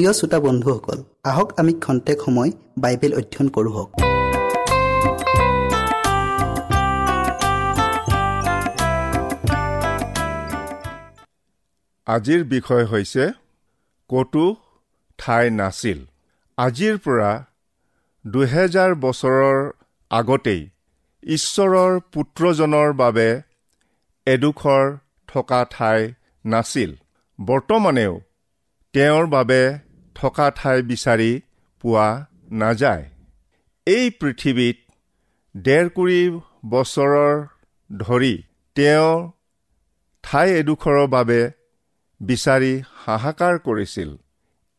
প্ৰিয় শ্ৰোতা বন্ধুসকল আহক আমি খন্তেক সময় বাইবেল অধ্যয়ন কৰোঁ হওক। আজিৰ বিষয় হৈছে ক'তো ঠাই নাছিল। আজিৰ পৰা দুহেজাৰ বছৰৰ আগতেই ঈশ্বৰৰ পুত্ৰজনৰ বাবে এডোখৰ থকা ঠাই নাছিল। বৰ্তমানেও তেওঁৰ বাবে থকা ঠাই বিচাৰি পোৱা নাযায়। এই পৃথিৱীত ডেৰ কুৰি বছৰৰ ধৰি তেওঁ ঠাই এডোখৰৰ বাবে বিচাৰি হাহাকাৰ কৰিছিল।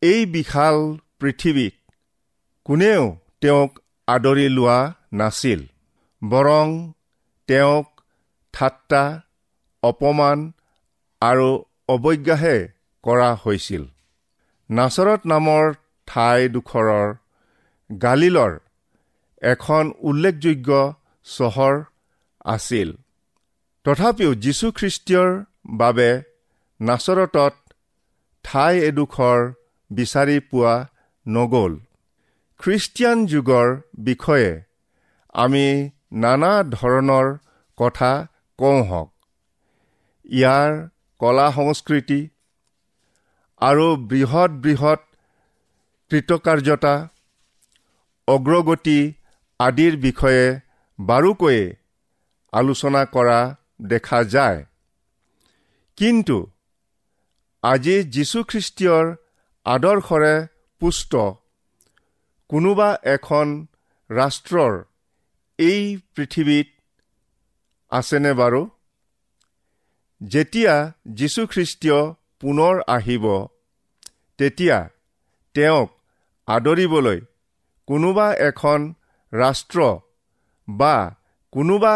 এই বিশাল পৃথিৱীত কোনেও তেওঁক আদৰি লোৱা নাছিল বৰং তেওঁক ঠাট্টা অপমান আৰু অৱজ্ঞাহে কৰা হৈছিল। নাচৰত নামৰ ঠাইডোখৰৰ গালিলৰ এখন উল্লেখযোগ্য চহৰ আছিল। তথাপিও যীশুখ্ৰীষ্টীয়ৰ বাবে নাচৰতত ঠাই এডোখৰ বিচাৰি পোৱা নগ'ল। খ্ৰীষ্টিয়ান যুগৰ বিষয়ে আমি নানা ধৰণৰ কথা কওঁ হওক। ইয়াৰ কলা সংস্কৃতি আৰু বৃহৎ বৃহৎ কৃতকাৰ্যতা অগ্ৰগতি আদিৰ বিষয়ে বাৰুকৈয়ে আলোচনা কৰা দেখা যায়। কিন্তু আজি যীশুখ্ৰীষ্টীয়ৰ আদৰ্শৰে পুষ্ট কোনোবা এখন ৰাষ্ট্ৰৰ এই পৃথিৱীত আছেনে বাৰু? যেতিয়া যীশুখ্ৰীষ্টীয় পুনৰ আহিব। তেতিয়া তেওঁক আদৰিবলৈ কোনোবা এখন ৰাষ্ট্ৰ বা কোনোবা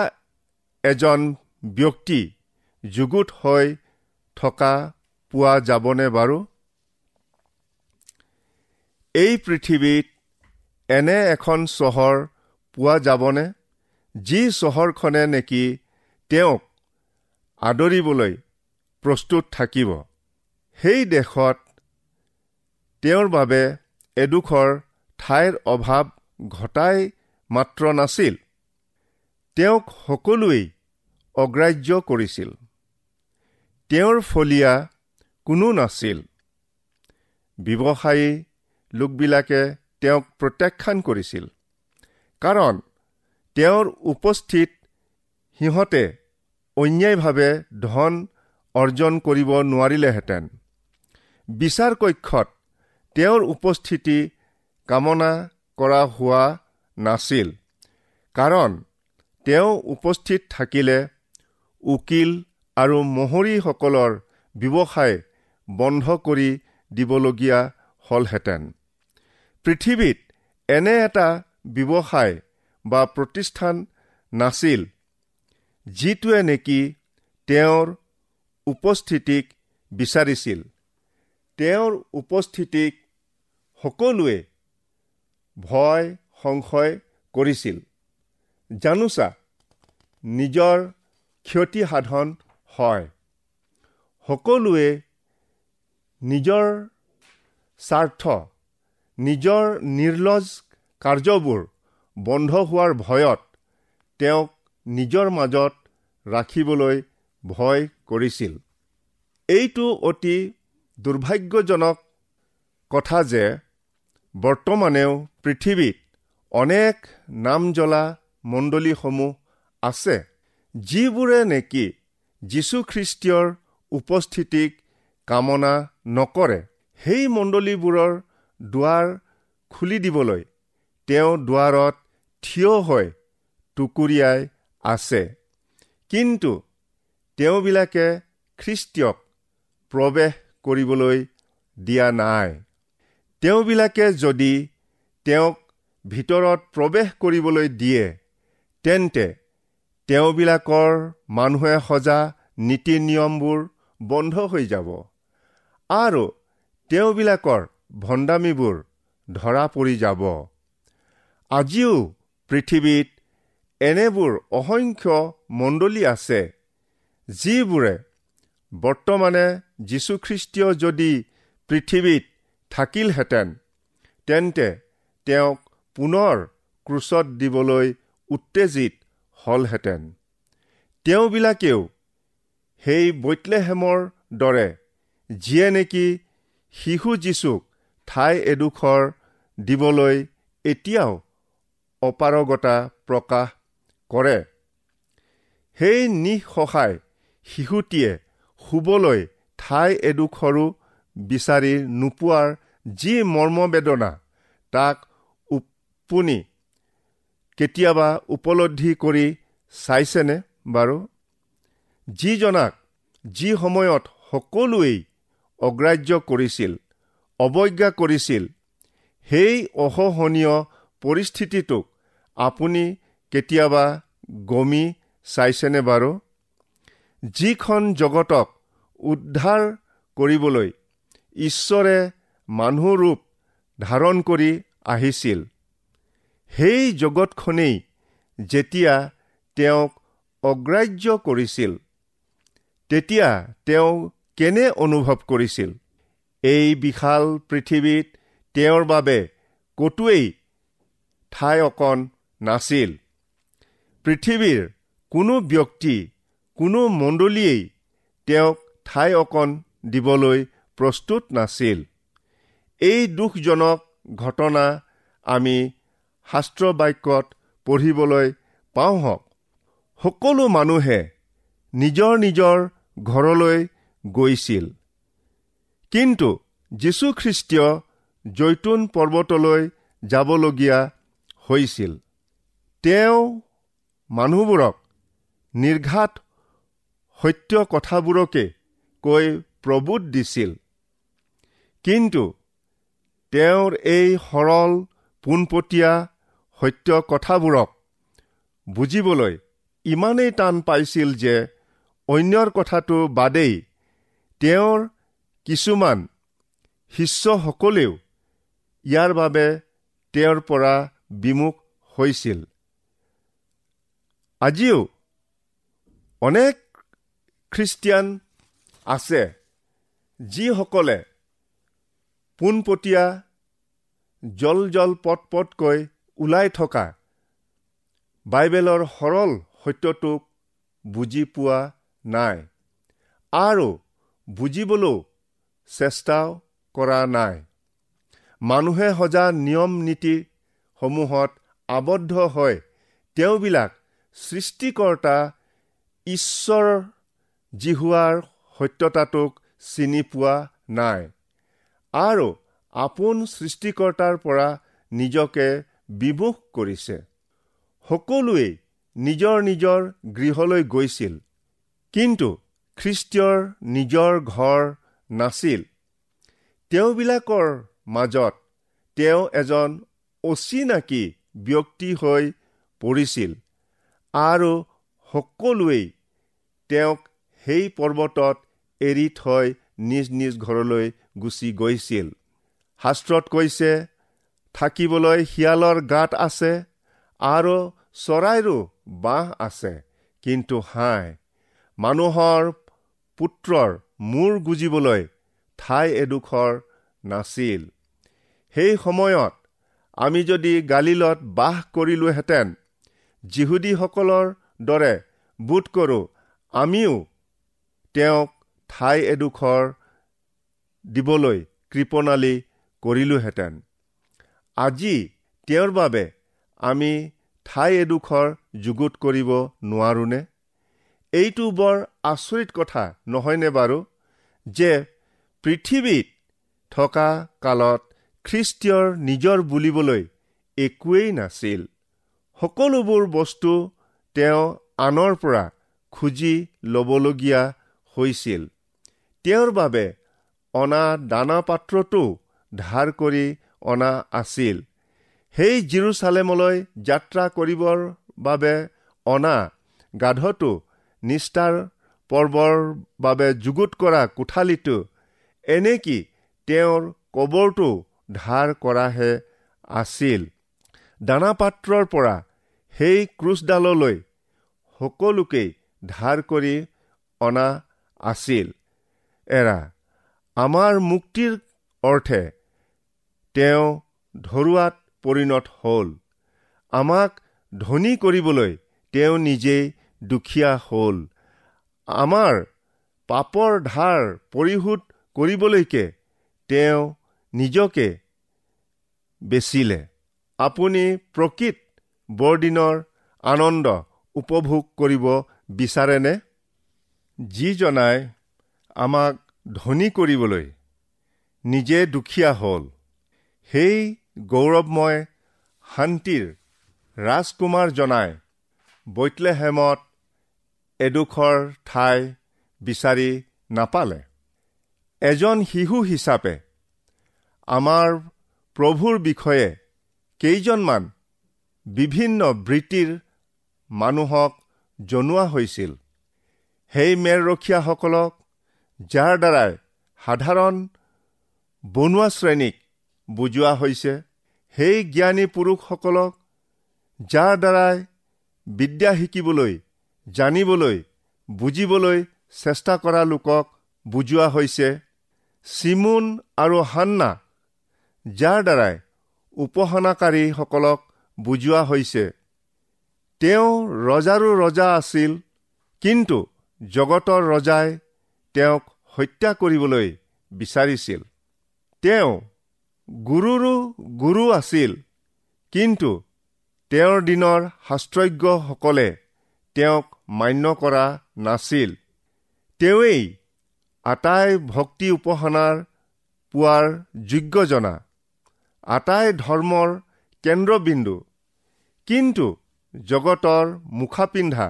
এজন ব্যক্তি যুগুত হৈ থকা পোৱা যাবনে বাৰু? এই পৃথিৱীত এনে এখন চহৰ পোৱা যাবনে যি চহৰখনে নেকি তেওঁক আদৰিবলৈ প্ৰস্তুত থাকিব? সেই দেশত তেওঁৰ বাবে এডোখৰ ঠাইৰ অভাৱ ঘটাই মাত্ৰ নাছিল। তেওঁক সকলোৱেই অগ্ৰাহ্য কৰিছিল। তেওঁৰ ফলীয়া কোনো নাছিল। ব্যৱসায়ী লোকবিলাকে তেওঁক প্ৰত্যাখ্যান কৰিছিল। কাৰণ তেওঁৰ উপস্থিত সিহঁতে অন্যায়ভাৱে ধন অৰ্জন কৰিব নোৱাৰিলেহেঁতেন। বিচাৰ কক্ষত তেওঁৰ উপস্থিতি কামনা কৰা হোৱা নাছিল। কাৰণ তেওঁ উপস্থিত থাকিলে উকিল আৰু মহৰীসকলৰ ব্যৱসায় বন্ধ কৰি দিবলগীয়া হ'লহেঁতেন। পৃথিৱীত এনে এটা ব্যৱসায় বা প্ৰতিষ্ঠান নাছিল যিটোৱে নেকি তেওঁৰ উপস্থিতিক বিচাৰিছিল। তেওঁৰ উপস্থিতিক সকলোৱে ভয় সংশয় কৰিছিল। জানোচা নিজৰ ক্ষতি সাধন হয়। সকলোৱে নিজৰ স্বাৰ্থ নিজৰ নিৰ্লজ কাৰ্যবোৰ বন্ধ হোৱাৰ ভয়ত তেওঁক নিজৰ মাজত ৰাখিবলৈ ভয় কৰিছিল। এইটো অতি দুৰ্ভাগ্যজনক কথা যে বৰ্তমানেও পৃথিৱীত অনেক নাম জ্বলা মণ্ডলীসমূহ আছে যিবোৰে নেকি যীশুখ্ৰীষ্টীয়ৰ উপস্থিতিক কামনা নকৰে। সেই মণ্ডলীবোৰৰ দুৱাৰ খুলি দিবলৈ তেওঁ দুৱাৰত থিয় হৈ টুকুৰিয়াই আছে। কিন্তু তেওঁবিলাকে খ্ৰীষ্টীয়ক প্ৰৱেশ কৰিবলৈ দিয়া নাই। তেওঁবিলাকে যদি তেওঁক ভিতৰত প্ৰৱেশ কৰিবলৈ দিয়ে তেন্তে তেওঁবিলাকৰ মানুহে সজা নীতি নিয়মবোৰ বন্ধ হৈ যাব আৰু তেওঁবিলাকৰ ভণ্ডামীবোৰ ধৰা পৰি যাব। আজিও পৃথিৱীত এনেবোৰ অসংখ্য মণ্ডলী আছে যিবোৰে বৰ্তমানে যীশুখ্ৰীষ্টীয় যদি পৃথিৱীত থাকিলহেঁতেন তেন্তে তেওঁক পুনৰ ক্ৰুচত দিবলৈ উত্তেজিত হ'লহেঁতেন। তেওঁবিলাকেও সেই বৈতলেহেমৰ দৰে যিয়ে নেকি শিশু যীচুক ঠাই এডোখৰ দিবলৈ এতিয়াও অপাৰগতা প্ৰকাশ কৰে। সেই নিঃসহায় শিশুটিয়ে শুবলৈ ঠাই এডোখৰো বিচাৰি নোপোৱাৰ যি মৰ্মবেদনা তাক আপুনি কেতিয়াবা উপলব্ধি কৰি চাইছেনে বাৰু? যিজনাক যি সময়ত সকলোৱেই অগ্ৰাহ্য কৰিছিল অৱজ্ঞা কৰিছিল সেই অসহনীয় পৰিস্থিতিটোক আপুনি কেতিয়াবা গমি চাইছেনে বাৰু? যিখন জগতক উদ্ধাৰ কৰিবলৈ ঈশ্বৰে মানুহ ৰূপ ধাৰণ কৰি আহিছিল। সেই জগতখনেই যেতিয়া তেওঁক অগ্ৰাহ্য কৰিছিল তেতিয়া তেওঁ কেনে অনুভৱ কৰিছিল? এই বিশাল পৃথিৱীত তেওঁৰ বাবে ক'তোৱেই ঠাই অকণ নাছিল। পৃথিৱীৰ কোনো ব্যক্তি কোনো মণ্ডলীয়েই তেওঁক ঠাই অকণ দিবলৈ প্ৰস্তুত নাছিল। এই দুখজনক ঘটনা আমি শাস্ত্ৰ বাক্যত পঢ়িবলৈ পাওঁ হওক সকলো মানুহে নিজৰ নিজৰ ঘৰলৈ গৈছিল। কিন্তু যীশুখ্ৰীষ্টীয় জৈতুন পৰ্বতলৈ যাবলগীয়া হৈছিল। তেওঁ মানুহবোৰক নিৰ্ঘাত সত্য কথাবোৰকে কৈ প্ৰভূত দিছিল। কিন্তু তেওঁৰ এই সৰল পোনপটীয়া সত্য কথাবোৰক বুজিবলৈ ইমানেই টান পাইছিল যে অন্যৰ কথাটো বাদেই তেওঁৰ কিছুমান শিষ্যসকলেও ইয়াৰ বাবে তেওঁৰ পৰা বিমুখ হৈছিল। আজিও অনেক খ্ৰীষ্টিয়ান আছে। যিসকলে পোনপটীয়া জল জল পট পটকৈ ওলাই থকা বাইবেলৰ সৰল সত্যটোক বুজি পোৱা নাই আৰু বুজিবলৈও চেষ্টাও কৰা নাই। মানুহে সজা নিয়ম নীতিসমূহত আবদ্ধ হয় তেওঁবিলাক সৃষ্টিকৰ্তা ঈশ্বৰ জিহুৱাৰ সত্যতাটোক চিনি পোৱা নাই। আৰু আপোন সৃষ্টিকৰ্তাৰ পৰা নিজকে বিমুখ কৰিছে। সকলোৱেই নিজৰ নিজৰ গৃহলৈ গৈছিল। কিন্তু খ্ৰীষ্টীয়ৰ নিজৰ ঘৰ নাছিল। তেওঁবিলাকৰ মাজত তেওঁ এজন অচিনাকি ব্যক্তি হৈ পৰিছিল। আৰু সকলোৱেই তেওঁক সেই পৰ্বতত এৰি থৈ নিজ নিজ ঘৰলৈ গুচি গৈছিল। শাস্ত্ৰত কৈছে থাকিবলৈ শিয়ালৰ গাত আছে আৰু চৰাইৰো বাঁহ আছে কিন্তু হাই মানুহৰ পুত্ৰৰ মূৰ গুজিবলৈ ঠাই এডোখৰ নাছিল। সেই সময়ত আমি যদি গালিলত বাস কৰিলোহেঁতেন যিহুদীসকলৰ দৰে বোধ কৰোঁ আমিও তেওঁক ঠাই এডোখৰ দিবলৈ কৃপণালী কৰিলোহেঁতেন। আজি তেওঁৰ বাবে আমি ঠাই এডোখৰ যুগুত কৰিব নোৱাৰোনে? এইটো বৰ আচৰিত কথা নহয়নে বাৰু? যে পৃথিৱীত থকা কালত খ্ৰীষ্টীয়ৰ নিজৰ বুলিবলৈ একোৱেই নাছিল। সকলোবোৰ বস্তু তেওঁ আনৰ পৰা খুজি ল'বলগীয়া হৈছিল। তেওঁৰ বাবে অনা দানা পাত্ৰটো ধাৰ কৰি অনা আছিল। সেই জিৰচালেমলৈ যাত্ৰা কৰিবৰ বাবে অনা গাধটো নিষ্ঠাৰ পৰ্বৰ বাবে যুগুত কৰা কোঠালিটো এনেকি তেওঁৰ কবৰটো ধাৰ কৰাহে আছিল। দানা পাত্ৰৰ পৰা সেই ক্ৰুচডাললৈ সকলোকেই ধাৰ কৰি অনা আছিল। এৰা। আমাৰ মুক্তিৰ অৰ্থে তেওঁ ধৰুৱাত পৰিণত হ'ল। আমাক ধনী কৰিবলৈ তেওঁ নিজেই দুখীয়া হ'ল। আমাৰ পাপৰ ধাৰ পৰিশোধ কৰিবলৈকে তেওঁ নিজকে বেচিলে। আপুনি প্ৰকৃত বৰদিনৰ আনন্দ উপভোগ কৰিব বিচাৰেনে? যিজনাই আমাক ধনী কৰিবলৈ নিজে দুখীয়া হ'ল। সেই গৌৰৱময় শান্তিৰ ৰাজকুমাৰ জনাই বৈতলেহেমত এডোখৰ ঠাই বিচাৰি নাপালে। এজন শিশু হিচাপে আমাৰ প্ৰভুৰ বিষয়ে কেইজনমান বিভিন্ন বৃত্তিৰ মানুহক জনোৱা হৈছিল। সেই মেৰৰখীয়াসকলক যাৰ দ্বাৰাই সাধাৰণ বনোৱা শ্ৰেণীক বুজোৱা হৈছে সেই জ্ঞানী পুৰুষসকলক যাৰ দ্বাৰাই বিদ্যা শিকিবলৈ জানিবলৈ বুজিবলৈ চেষ্টা কৰা লোকক বুজোৱা হৈছে চিমুন আৰু হান্না যাৰ দ্বাৰাই উপাসনাকাৰীসকলক বুজোৱা হৈছে। তেওঁ ৰজাৰো ৰজা আছিল কিন্তু জগতৰ ৰজাই তেওঁক হত্যা কৰিবলৈ বিচাৰিছিল। তেওঁ গুৰুৰো গুৰু আছিল কিন্তু তেওঁৰ দিনৰ শাস্ত্ৰজ্ঞসকলে তেওঁক মান্য কৰা নাছিল। তেওঁৱেই আটাই ভক্তি উপাসনাৰ পোৱাৰ যোগ্য জনা আটাই ধৰ্মৰ কেন্দ্ৰবিন্দু কিন্তু জগতৰ মুখা পিন্ধা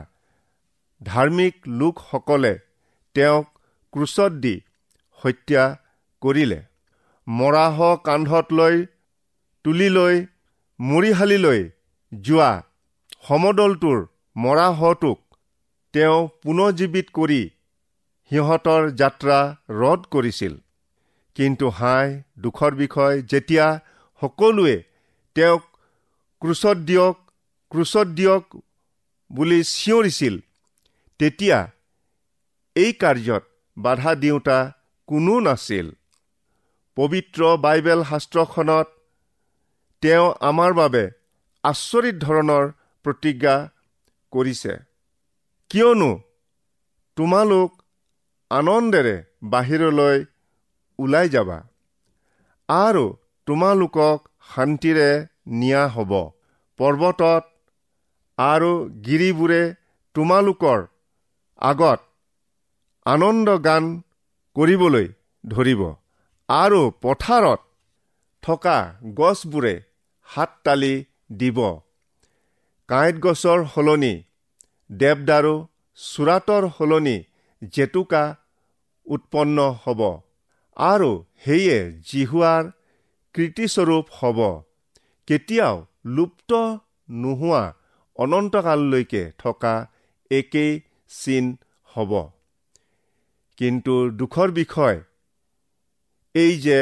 ধাৰ্মিক লোকসকলে তেওঁক ক্ৰোচত দি হত্যা কৰিলে। মৰাহ কান্ধত লৈ তুলি লৈ মৰিশালীলৈ যোৱা সমদলটোৰ মৰাহটোক তেওঁ পুনৰ্জীৱিত কৰি সিহঁতৰ যাত্ৰা ৰদ কৰিছিল। কিন্তু হাই দুখৰ বিষয় যেতিয়া সকলোৱে তেওঁক ক্ৰোচত দিয়ক ক্ৰোচত দিয়ক বুলি চিঞৰিছিল তেতিয়া এই কাৰ্যত বাধা দিওঁতা কোনো নাছিল। পবিত্ৰ বাইবেল শাস্ত্ৰখনত তেওঁ আমাৰ বাবে আচৰিত ধৰণৰ প্ৰতিজ্ঞা কৰিছে। কিয়নো তোমালোক আনন্দেৰে বাহিৰলৈ ওলাই যাবা আৰু তোমালোকক শান্তিৰে নিয়া হ'ব। পৰ্বতত আৰু গিৰিবোৰে তোমালোকৰ আগত আনন্দ গান কৰিবলৈ ধৰিব। আৰু পথাৰত থকা গছবোৰে হাত তালি দিব। কাঁইট গছৰ সলনি দেৱদাৰু চোৰাটৰ সলনি জেতুকা উৎপন্ন হ'ব। আৰু সেয়ে জিহুৱাৰ কীৰ্তিস্বৰূপ হ'ব। কেতিয়াও লুপ্ত নোহোৱা অনন্তকাললৈকে থকা একেই চিন হ'ব। কিন্তু দুখৰ বিষয় এই যে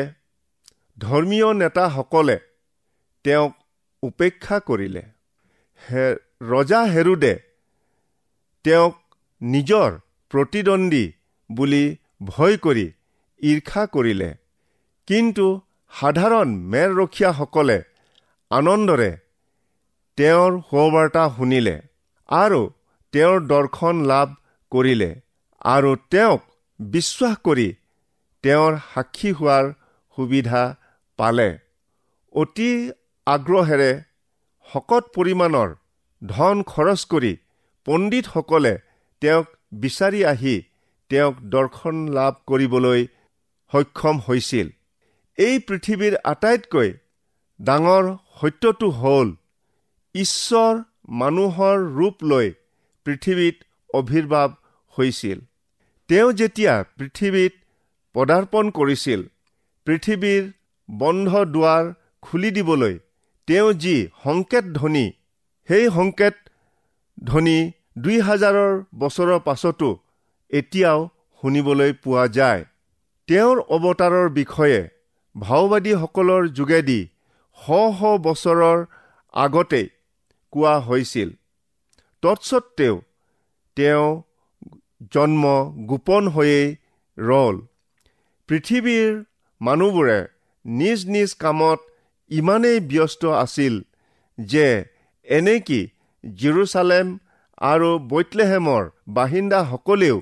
ধৰ্মীয় নেতাসকলে তেওঁক উপেক্ষা কৰিলে। হে ৰজা হেৰুদে তেওঁক নিজৰ প্ৰতিদ্বন্দ্বী বুলি ভয় কৰি ঈৰ্ষা কৰিলে। কিন্তু সাধাৰণ মেৰৰখীয়াসকলে আনন্দৰে তেওঁৰ সুবাৰ্তা শুনিলে আৰু তেওঁৰ দৰ্শন লাভ কৰিলে আৰু তেওঁক বিশ্বাস কৰি তেওঁৰ সাক্ষী হোৱাৰ সুবিধা পালে। অতি আগ্ৰহেৰে শকত পৰিমাণৰ ধন খৰচ কৰি পণ্ডিতসকলে তেওঁক বিচাৰি আহি তেওঁক দৰ্শন লাভ কৰিবলৈ সক্ষম হৈছিল। এই পৃথিৱীৰ আটাইতকৈ ডাঙৰ সত্যটো হ'ল ঈশ্বৰ মানুহৰ ৰূপ লৈ পৃথিৱীত অভিৰ্ভাৱ হৈছিল। তেওঁ যেতিয়া পৃথিৱীত পদাৰ্পণ কৰিছিল পৃথিৱীৰ বন্ধ দুৱাৰ খুলি দিবলৈ তেওঁ যি সংকেত ধ্বনি সেই সংকেত ধ্বনি দুই হাজাৰৰ বছৰৰ পাছতো এতিয়াও শুনিবলৈ পোৱা যায়। তেওঁৰ অৱতাৰৰ বিষয়ে ভাওবাদীসকলৰ যোগেদি শ শ বছৰৰ আগতেই কোৱা হৈছিল। তৎসত্বেও তেওঁ জন্ম গোপন হৈয়েই ৰল। পৃথিৱীৰ মানুহবোৰে নিজ নিজ কামত ইমানেই ব্যস্ত আছিল যে এনেকি জিৰচালেম আৰু বৈতলেহেমৰ বাসিন্দাসকলেও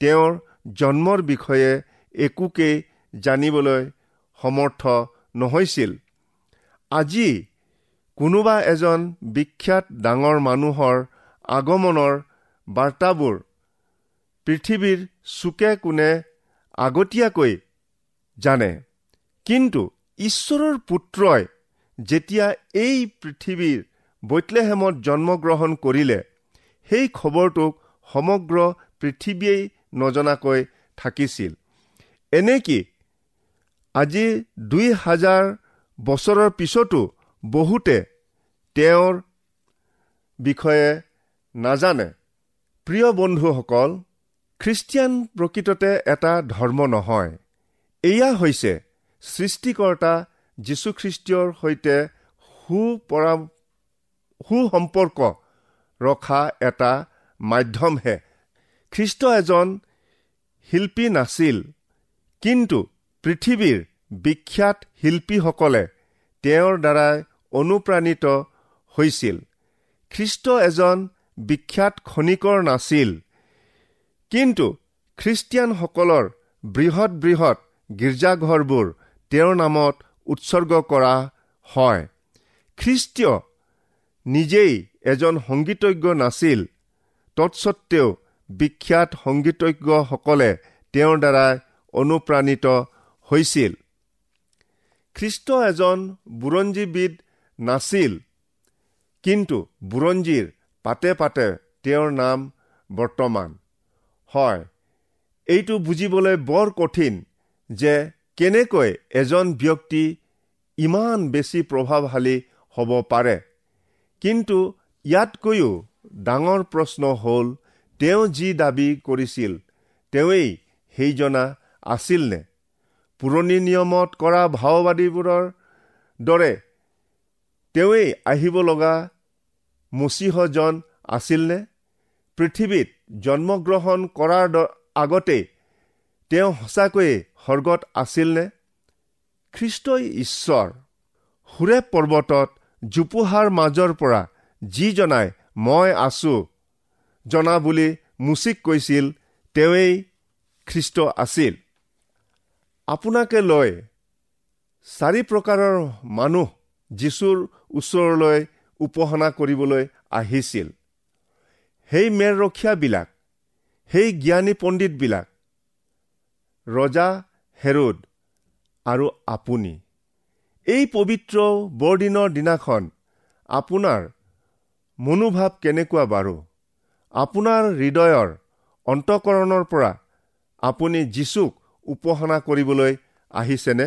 তেওঁৰ জন্মৰ বিষয়ে একোকেই জানিবলৈ সমৰ্থ নহৈছিল। আজি কোনোবা এজন বিখ্যাত ডাঙৰ মানুহৰ আগমনৰ বাৰ্তাবোৰ পৃথিৱীৰ চুকে কোণে আগতীয়াকৈ জানে। কিন্তু ঈশ্বৰৰ পুত্ৰই যেতিয়া এই পৃথিৱীৰ বৈতলেহেমত জন্মগ্ৰহণ কৰিলে সেই খবৰটোক সমগ্ৰ পৃথিৱীয়েই নজনাকৈ থাকিছিল। এনেকি আজি দুই হাজাৰ বছৰৰ পিছতো বহুতে তেওঁৰ বিষয়ে নাজানে? প্ৰিয় বন্ধুসকল খ্ৰীষ্টিয়ান প্ৰকৃততে এটা ধৰ্ম নহয়। এয়া হৈছে সৃষ্টিকৰ্তা যীশুখ্ৰীষ্টীয়ৰ সৈতে সুপৰা সুসম্পৰ্ক ৰখা এটা মাধ্যমহে। খ্ৰীষ্ট এজন শিল্পী নাছিল কিন্তু পৃথিৱীৰ বিখ্যাত শিল্পীসকলে তেওঁৰ দ্বাৰাই অনুপ্ৰাণিত হৈছিল। খ্ৰীষ্ট এজন বিখ্যাত খনিকৰ নাছিল। কিন্তু খ্ৰীষ্টিয়ানসকলৰ বৃহৎ বৃহৎ গীৰ্জাঘৰবোৰ তেওঁৰ নামত উৎসৰ্গ কৰা হয়। খ্ৰীষ্টীয় নিজেই এজন সংগীতজ্ঞ নাছিল তৎসত্বেও বিখ্যাত সংগীতজ্ঞসকলে তেওঁৰ দ্বাৰাই অনুপ্ৰাণিত হৈছিল। খ্ৰীষ্ট এজন বুৰঞ্জীবিদ নাছিল কিন্তু বুৰঞ্জীৰ পাতে পাতে তেওঁৰ নাম বৰ্তমান। হয়। এইটো বুজিবলৈ বৰ কঠিন যে কেনেকৈ এজন ব্যক্তি ইমান বেছি প্ৰভাৱশালী হ'ব পাৰে। কিন্তু ইয়াতকৈও ডাঙৰ প্ৰশ্ন হ'ল তেওঁ যি দাবী কৰিছিল তেওঁৱেই সেইজনা আছিলনে পুৰণি নিয়মত কৰা ভাওবাদীবোৰৰ দৰে তেওঁৱেই আহিব লগা মচীহজন আছিলনে পৃথিৱীত জন্মগ্ৰহণ কৰাৰ আগতেই তেওঁ সঁচাকৈয়ে স্বৰ্গত আছিলনে? খ্ৰীষ্টই ঈশ্বৰ সুৰে পৰ্বতত জোপোহাৰ মাজৰ পৰা যি জনাই মই আছো জনা বুলি মুচিক কৈছিল তেওঁৱেই খ্ৰীষ্ট আছিল আপোনাকে লৈ চাৰি প্ৰকাৰৰ মানুহ যীশুৰ ওচৰলৈ উপাসনা কৰিবলৈ আহিছিল। সেই মেৰৰখীয়াবিলাক সেই জ্ঞানী পণ্ডিতবিলাক ৰজা হেৰুদ আৰু আপুনি এই পবিত্ৰ বৰদিনৰ দিনাখন আপোনাৰ মনোভাৱ কেনেকুৱা বাৰু? আপোনাৰ হৃদয়ৰ অন্তকৰণৰ পৰা আপুনি যীচুক উপাসনা কৰিবলৈ আহিছেনে?